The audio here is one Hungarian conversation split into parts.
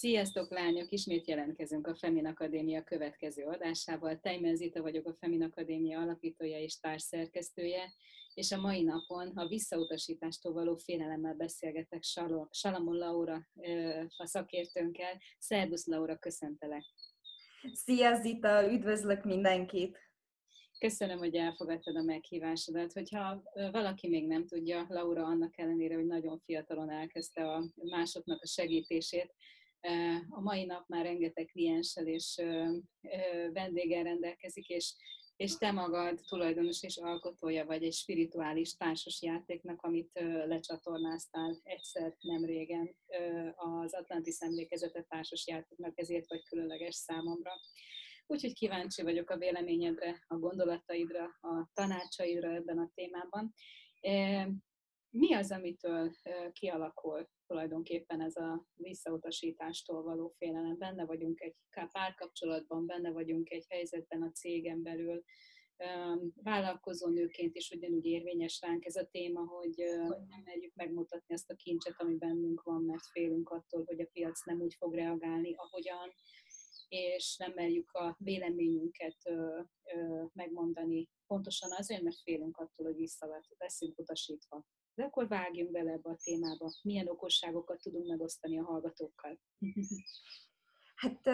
Sziasztok lányok! Ismét jelentkezünk a Femin Akadémia következő adásával. Tejmen Zita vagyok a Femin Akadémia alapítója és társszerkesztője, és a mai napon a visszautasítástól való félelemmel beszélgetek Salamon Laura a szakértőnkkel. Szervusz Laura, köszöntelek! Szia Zita, üdvözlök mindenkit! Köszönöm, hogy elfogadtad a meghívásodat. Hogyha valaki még nem tudja, Laura annak ellenére, hogy nagyon fiatalon elkezdte a másoknak a segítését, a mai nap már rengeteg klienssel és vendéggel rendelkezik, és, és te magad tulajdonos és alkotója vagy egy spirituális társas játéknak, amit lecsatornáztál egyszer nem régen az Atlantis emlékezete társas játéknak, ezért vagy különleges számomra. Úgyhogy kíváncsi vagyok a véleményedre, a gondolataidra, a tanácsaidra ebben a témában. Mi az, amitől kialakul tulajdonképpen ez a visszautasítástól való félelem? Benne vagyunk egy párkapcsolatban, benne vagyunk egy helyzetben a cégen belül, vállalkozó nőként is ugyanúgy érvényes ránk ez a téma, hogy nem merjük megmutatni ezt a kincset, ami bennünk van, mert félünk attól, hogy a piac nem úgy fog reagálni, ahogyan, és nem merjük a véleményünket megmondani pontosan azért, mert félünk attól, hogy vissza leszünk utasítva. De akkor vágjunk bele ebbe a témába. Milyen okosságokat tudunk megosztani a hallgatókkal? Hát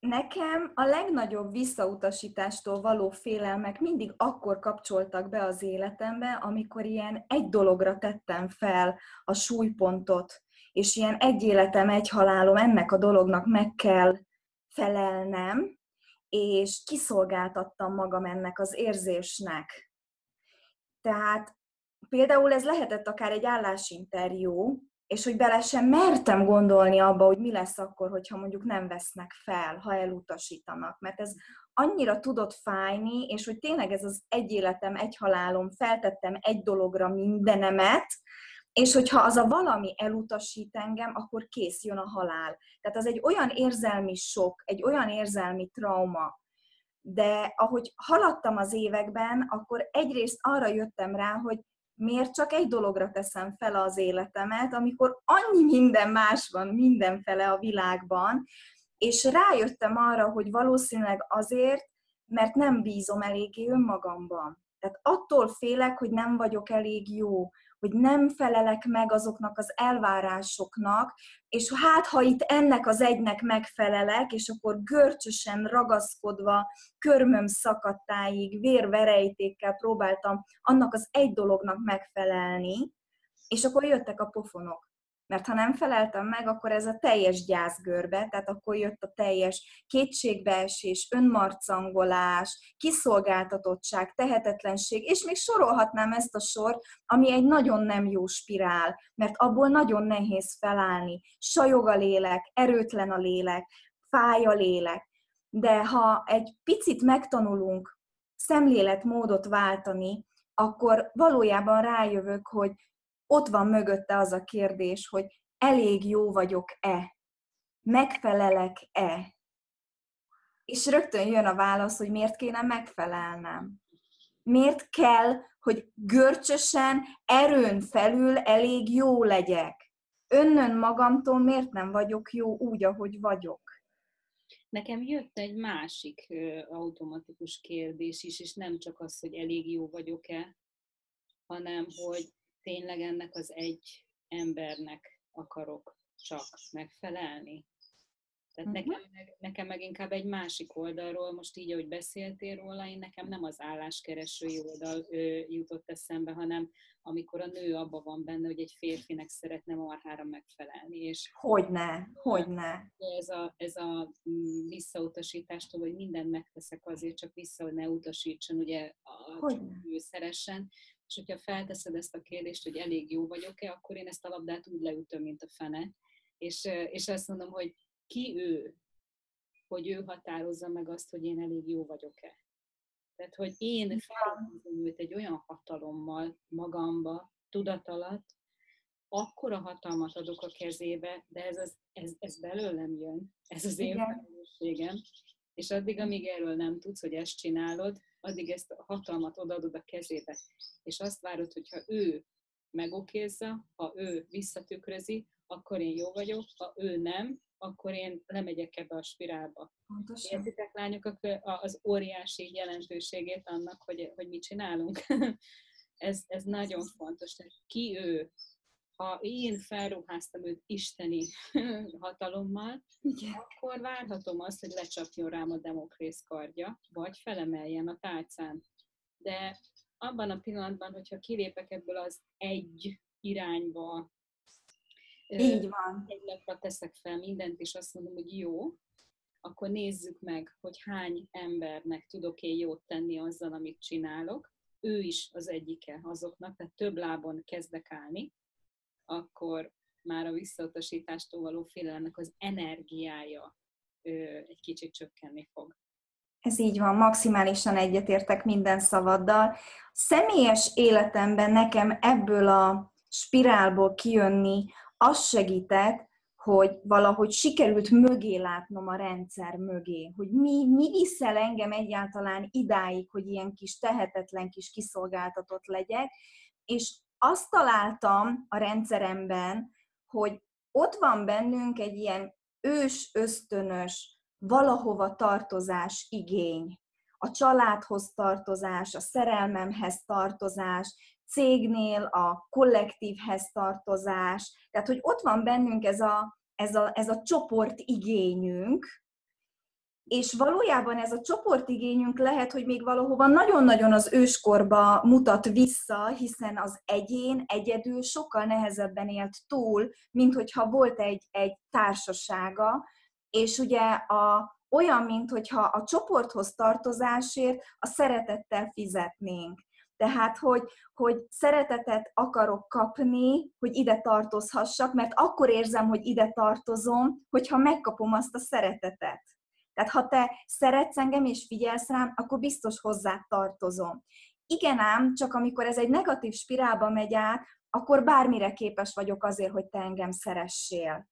nekem a legnagyobb visszautasítástól való félelmek mindig akkor kapcsoltak be az életembe, amikor ilyen egy dologra tettem fel a súlypontot, és ilyen egy életem, egy halálom, ennek a dolognak meg kell felelnem, és kiszolgáltattam magam ennek az érzésnek. Tehát például ez lehetett akár egy állásinterjú, és hogy bele sem mertem gondolni abba, hogy mi lesz akkor, hogyha mondjuk nem vesznek fel, ha elutasítanak. Mert ez annyira tudott fájni, és hogy tényleg ez az egy életem, egy halálom, feltettem egy dologra mindenemet, és hogyha az a valami elutasít engem, akkor kész, jön a halál. Tehát az egy olyan érzelmi sok, egy olyan érzelmi trauma, de ahogy haladtam az években, akkor egyrészt arra jöttem rá, hogy miért csak egy dologra teszem fel az életemet, amikor annyi minden más van mindenfele a világban, és rájöttem arra, hogy valószínűleg azért, mert nem bízom eléggé önmagamban. Tehát attól félek, hogy nem vagyok elég jó, hogy nem felelek meg azoknak az elvárásoknak, és hát ha itt ennek az egynek megfelelek, és akkor görcsösen ragaszkodva, körmöm szakadtáig, vérverejtékkel próbáltam annak az egy dolognak megfelelni, és akkor jöttek a pofonok. Mert ha nem feleltem meg, akkor ez a teljes gyászgörbe, tehát akkor jött a teljes kétségbeesés, önmarcangolás, kiszolgáltatottság, tehetetlenség, és még sorolhatnám ezt a sort, ami egy nagyon nem jó spirál, mert abból nagyon nehéz felállni. Sajog a lélek, erőtlen a lélek, fáj a lélek. De ha egy picit megtanulunk szemléletmódot váltani, akkor valójában rájövök, hogy ott van mögötte az a kérdés, hogy elég jó vagyok-e, megfelelek-e. És rögtön jön a válasz, hogy miért kéne megfelelnem. Miért kell, hogy görcsösen, erőn felül elég jó legyek? Önnön magamtól miért nem vagyok jó úgy, ahogy vagyok? Nekem jött egy másik automatikus kérdés is, és nem csak az, hogy elég jó vagyok-e, hanem hogy tényleg ennek az egy embernek akarok csak megfelelni. Tehát uh-huh. nekem, meg, nekem meg inkább egy másik oldalról, most így, ahogy beszéltél róla, én nekem nem az álláskeresői oldal ö, jutott eszembe, hanem amikor a nő abban van benne, hogy egy férfinek szeretne marhára megfelelni. És hogyne, hogyne. Ez a, ez a mm, visszautasítástól, hogy mindent megteszek azért, csak vissza, hogy ne utasítson, ugye, a, ő szeressen. És hogyha felteszed ezt a kérdést, hogy elég jó vagyok-e, akkor én ezt a labdát úgy leütöm, mint a fene. És, és azt mondom, hogy ki ő, hogy ő határozza meg azt, hogy én elég jó vagyok-e. Tehát, hogy én felhozom őt egy olyan hatalommal magamba, tudat alatt, akkora hatalmat adok a kezébe, de ez, az, ez, ez belőlem jön, ez az én felelősségem, és addig, amíg erről nem tudsz, hogy ezt csinálod, addig ezt a hatalmat odaadod a kezébe. És azt várod, hogyha ő megokézza, ha ő visszatükrözi, akkor én jó vagyok, ha ő nem, akkor én lemegyek ebbe a spirálba. Pontosan. Értitek, lányok, az óriási jelentőségét annak, hogy, hogy mit csinálunk? ez, ez nagyon fontos. Ki ő? Ha én felruháztam őt isteni hatalommal, Igen. akkor várhatom azt, hogy lecsapjon rám a demokrész kardja, vagy felemeljen a tálcán. De abban a pillanatban, hogyha kilépek ebből az egy irányba, így van. Egy lapra teszek fel mindent, és azt mondom, hogy jó, akkor nézzük meg, hogy hány embernek tudok én jót tenni azzal, amit csinálok. Ő is az egyike azoknak, tehát több lábon kezdek állni, akkor már a visszautasítástól való félelemnek az energiája egy kicsit csökkenni fog. Ez így van, maximálisan egyetértek minden szavaddal. Személyes életemben nekem ebből a spirálból kijönni az segített, hogy valahogy sikerült mögé látnom a rendszer mögé, hogy mi, mi viszel engem egyáltalán idáig, hogy ilyen kis tehetetlen kis kiszolgáltatott legyek, és azt találtam a rendszeremben, hogy ott van bennünk egy ilyen ős, ösztönös, valahova tartozás igény. A családhoz tartozás, a szerelmemhez tartozás, cégnél a kollektívhez tartozás, tehát hogy ott van bennünk ez a, ez a, ez a csoport igényünk, és valójában ez a csoportigényünk lehet, hogy még valahova nagyon-nagyon az őskorba mutat vissza, hiszen az egyén egyedül sokkal nehezebben élt túl, mint hogyha volt egy, egy társasága, és ugye a, olyan, mint hogyha a csoporthoz tartozásért a szeretettel fizetnénk. Tehát, hogy, hogy szeretetet akarok kapni, hogy ide tartozhassak, mert akkor érzem, hogy ide tartozom, hogyha megkapom azt a szeretetet. Tehát ha te szeretsz engem és figyelsz rám, akkor biztos hozzá tartozom. Igen ám, csak amikor ez egy negatív spirálba megy át, akkor bármire képes vagyok azért, hogy te engem szeressél.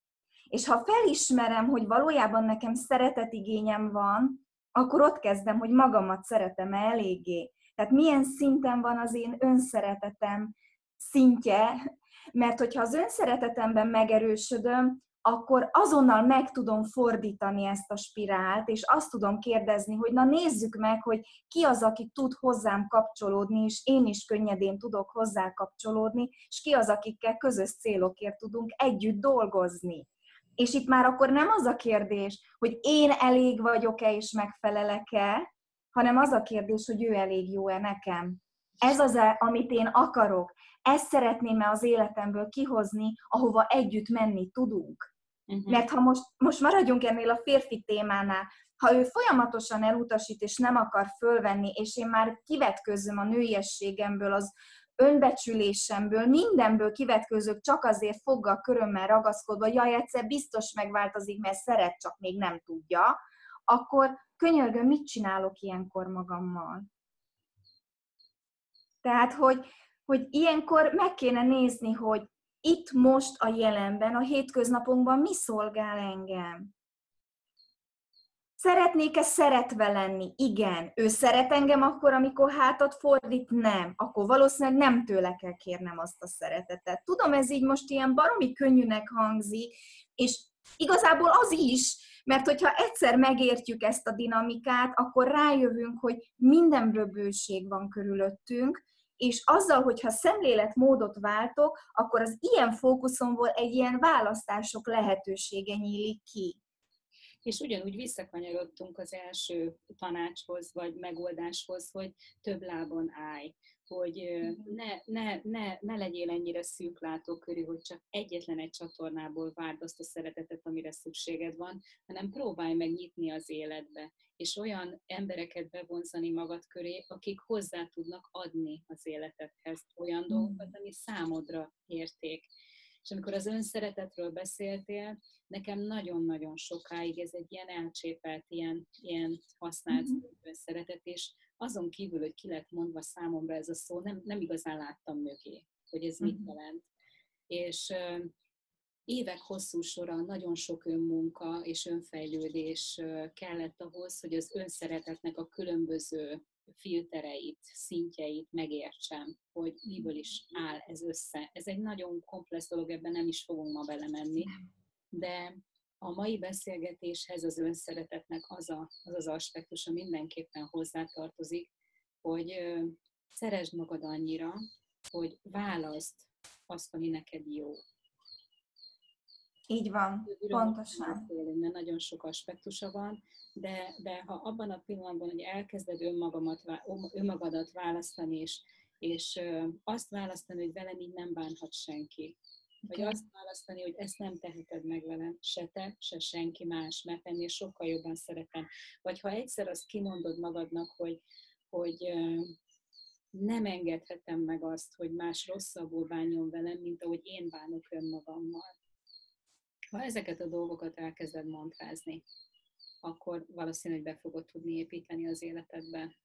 És ha felismerem, hogy valójában nekem szeretetigényem van, akkor ott kezdem, hogy magamat szeretem eléggé. Tehát milyen szinten van az én önszeretetem szintje, mert hogyha az önszeretetemben megerősödöm, akkor azonnal meg tudom fordítani ezt a spirált, és azt tudom kérdezni, hogy na nézzük meg, hogy ki az, aki tud hozzám kapcsolódni, és én is könnyedén tudok hozzá kapcsolódni, és ki az, akikkel közös célokért tudunk együtt dolgozni. És itt már akkor nem az a kérdés, hogy én elég vagyok-e és megfelelek-e, hanem az a kérdés, hogy ő elég jó-e nekem. Ez az, amit én akarok. Ezt szeretném-e az életemből kihozni, ahova együtt menni tudunk. Uh-huh. Mert ha most, most maradjunk ennél a férfi témánál, ha ő folyamatosan elutasít és nem akar fölvenni, és én már kivetközöm a nőiességemből, az önbecsülésemből, mindenből kivetközök, csak azért foggal körömmel ragaszkodva, jaj, egyszer biztos megváltozik, mert szeret, csak még nem tudja, akkor könyörgöm, mit csinálok ilyenkor magammal? Tehát, hogy, hogy ilyenkor meg kéne nézni, hogy itt most a jelenben, a hétköznapunkban mi szolgál engem. Szeretnék-e szeretve lenni? Igen. Ő szeret engem akkor, amikor hátat fordít? Nem. Akkor valószínűleg nem tőle kell kérnem azt a szeretetet. Tudom, ez így most ilyen baromi könnyűnek hangzik, és igazából az is, mert hogyha egyszer megértjük ezt a dinamikát, akkor rájövünk, hogy mindenből bőség van körülöttünk, és azzal, hogyha szemléletmódot váltok, akkor az ilyen fókuszomból egy ilyen választások lehetősége nyílik ki. És ugyanúgy visszakanyarodtunk az első tanácshoz, vagy megoldáshoz, hogy több lábon állj hogy mhm. ne, ne, ne, ne legyél ennyire szűklátókörű, hogy csak egyetlen egy csatornából várd azt a szeretetet, amire szükséged van, hanem próbálj meg nyitni az életbe, és olyan embereket bevonzani magad köré, akik hozzá tudnak adni az életedhez olyan mhm. dolgokat, ami számodra érték. És amikor az önszeretetről beszéltél, nekem nagyon-nagyon sokáig ez egy ilyen elcsépelt, ilyen, ilyen használt mm-hmm. önszeretet, és azon kívül, hogy ki lett mondva számomra ez a szó, nem, nem igazán láttam mögé, hogy ez mit mhm. jelent. És évek hosszú sora, nagyon sok önmunka és önfejlődés kellett ahhoz, hogy az önszeretetnek a különböző filtereit, szintjeit megértsem, hogy miből is áll ez össze. Ez egy nagyon komplex dolog, ebben nem is fogunk ma belemenni, de a mai beszélgetéshez az önszeretetnek az a, az, az aspektusa mindenképpen hozzátartozik, hogy szeresd magad annyira, hogy választ azt, ami neked jó. Így van, pontosan. Beszélünk, mert nagyon sok aspektusa van, de, de ha abban a pillanatban, hogy elkezded önmagamat, önmagadat választani, és, és azt választani, hogy velem így nem bánhat senki, vagy azt választani, hogy ezt nem teheted meg velem, se te, se senki más, mert ennél sokkal jobban szeretem. Vagy ha egyszer azt kimondod magadnak, hogy, hogy nem engedhetem meg azt, hogy más rosszabbul bánjon velem, mint ahogy én bánok önmagammal. Ha ezeket a dolgokat elkezded mantrázni, akkor valószínűleg be fogod tudni építeni az életedbe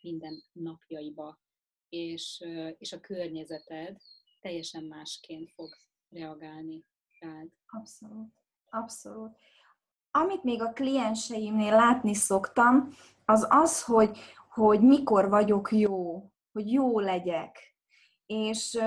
minden napjaiba, és, és a környezeted teljesen másként fog reagálni rád. Abszolút. Abszolút. Amit még a klienseimnél látni szoktam, az az, hogy, hogy mikor vagyok jó, hogy jó legyek. És,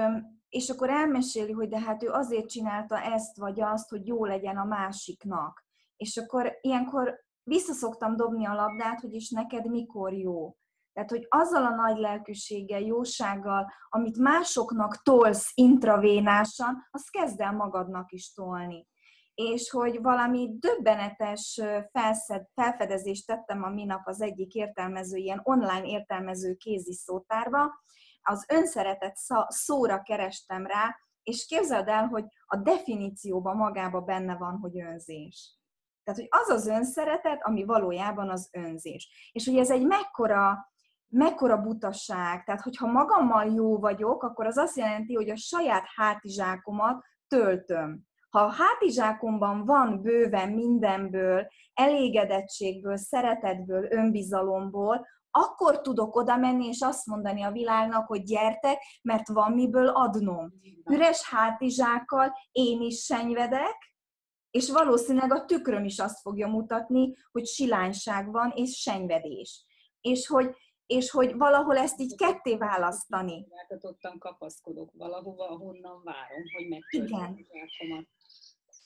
és akkor elmeséli, hogy de hát ő azért csinálta ezt vagy azt, hogy jó legyen a másiknak. És akkor ilyenkor visszaszoktam dobni a labdát, hogy is neked mikor jó. Tehát, hogy azzal a nagy lelkűséggel, jósággal, amit másoknak tolsz intravénásan, azt kezd el magadnak is tolni. És hogy valami döbbenetes felszed, felfedezést tettem a minap az egyik értelmező, ilyen online értelmező kézi szótárba, az önszeretet szóra kerestem rá, és képzeld el, hogy a definícióban magában benne van, hogy önzés. Tehát, hogy az az önszeretet, ami valójában az önzés. És hogy ez egy mekkora mekkora butaság. Tehát, hogyha magammal jó vagyok, akkor az azt jelenti, hogy a saját hátizsákomat töltöm. Ha a hátizsákomban van bőven mindenből, elégedettségből, szeretetből, önbizalomból, akkor tudok oda menni és azt mondani a világnak, hogy gyertek, mert van miből adnom. Üres hátizsákkal én is senyvedek, és valószínűleg a tükröm is azt fogja mutatni, hogy silányság van és senyvedés. És hogy és hogy valahol ezt így ketté választani. Ottan kapaszkodok valahova, ahonnan várom, hogy megtöltsem Igen.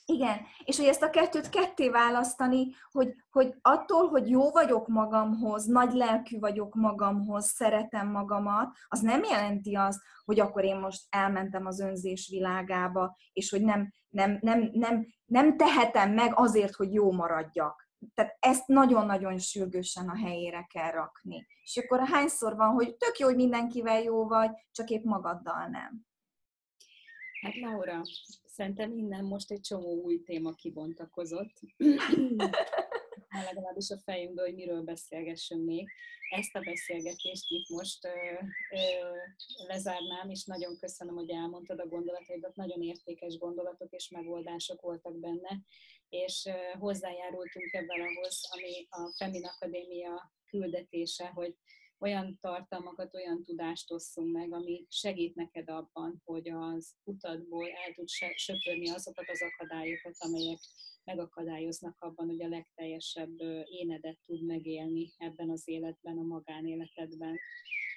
Igen, és hogy ezt a kettőt ketté választani, hogy, hogy attól, hogy jó vagyok magamhoz, nagy lelkű vagyok magamhoz, szeretem magamat, az nem jelenti azt, hogy akkor én most elmentem az önzés világába, és hogy nem, nem, nem, nem, nem tehetem meg azért, hogy jó maradjak tehát ezt nagyon-nagyon sürgősen a helyére kell rakni. És akkor hányszor van, hogy tök jó, hogy mindenkivel jó vagy, csak épp magaddal nem. Hát Laura, szerintem innen most egy csomó új téma kibontakozott. Már legalábbis a fejünkből, hogy miről beszélgessünk még. Ezt a beszélgetést itt most ö, ö, lezárnám, és nagyon köszönöm, hogy elmondtad a gondolataidat. Nagyon értékes gondolatok és megoldások voltak benne, és hozzájárultunk ebben ahhoz, ami a Femin Akadémia küldetése, hogy olyan tartalmakat, olyan tudást osszunk meg, ami segít neked abban, hogy az utadból el tud söpörni azokat az akadályokat, amelyek megakadályoznak abban, hogy a legteljesebb énedet tud megélni ebben az életben, a magánéletedben,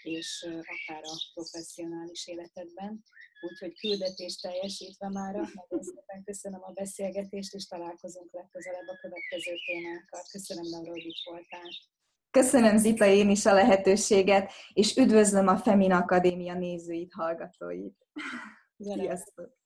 és akár a professzionális életedben. Úgyhogy küldetést teljesítve már, nagyon szépen köszönöm a beszélgetést, és találkozunk legközelebb a következő témákkal. Köszönöm, Laura, hogy itt voltál. Köszönöm Zita én is a lehetőséget, és üdvözlöm a Femin Akadémia nézőit, hallgatóit. Sziasztok!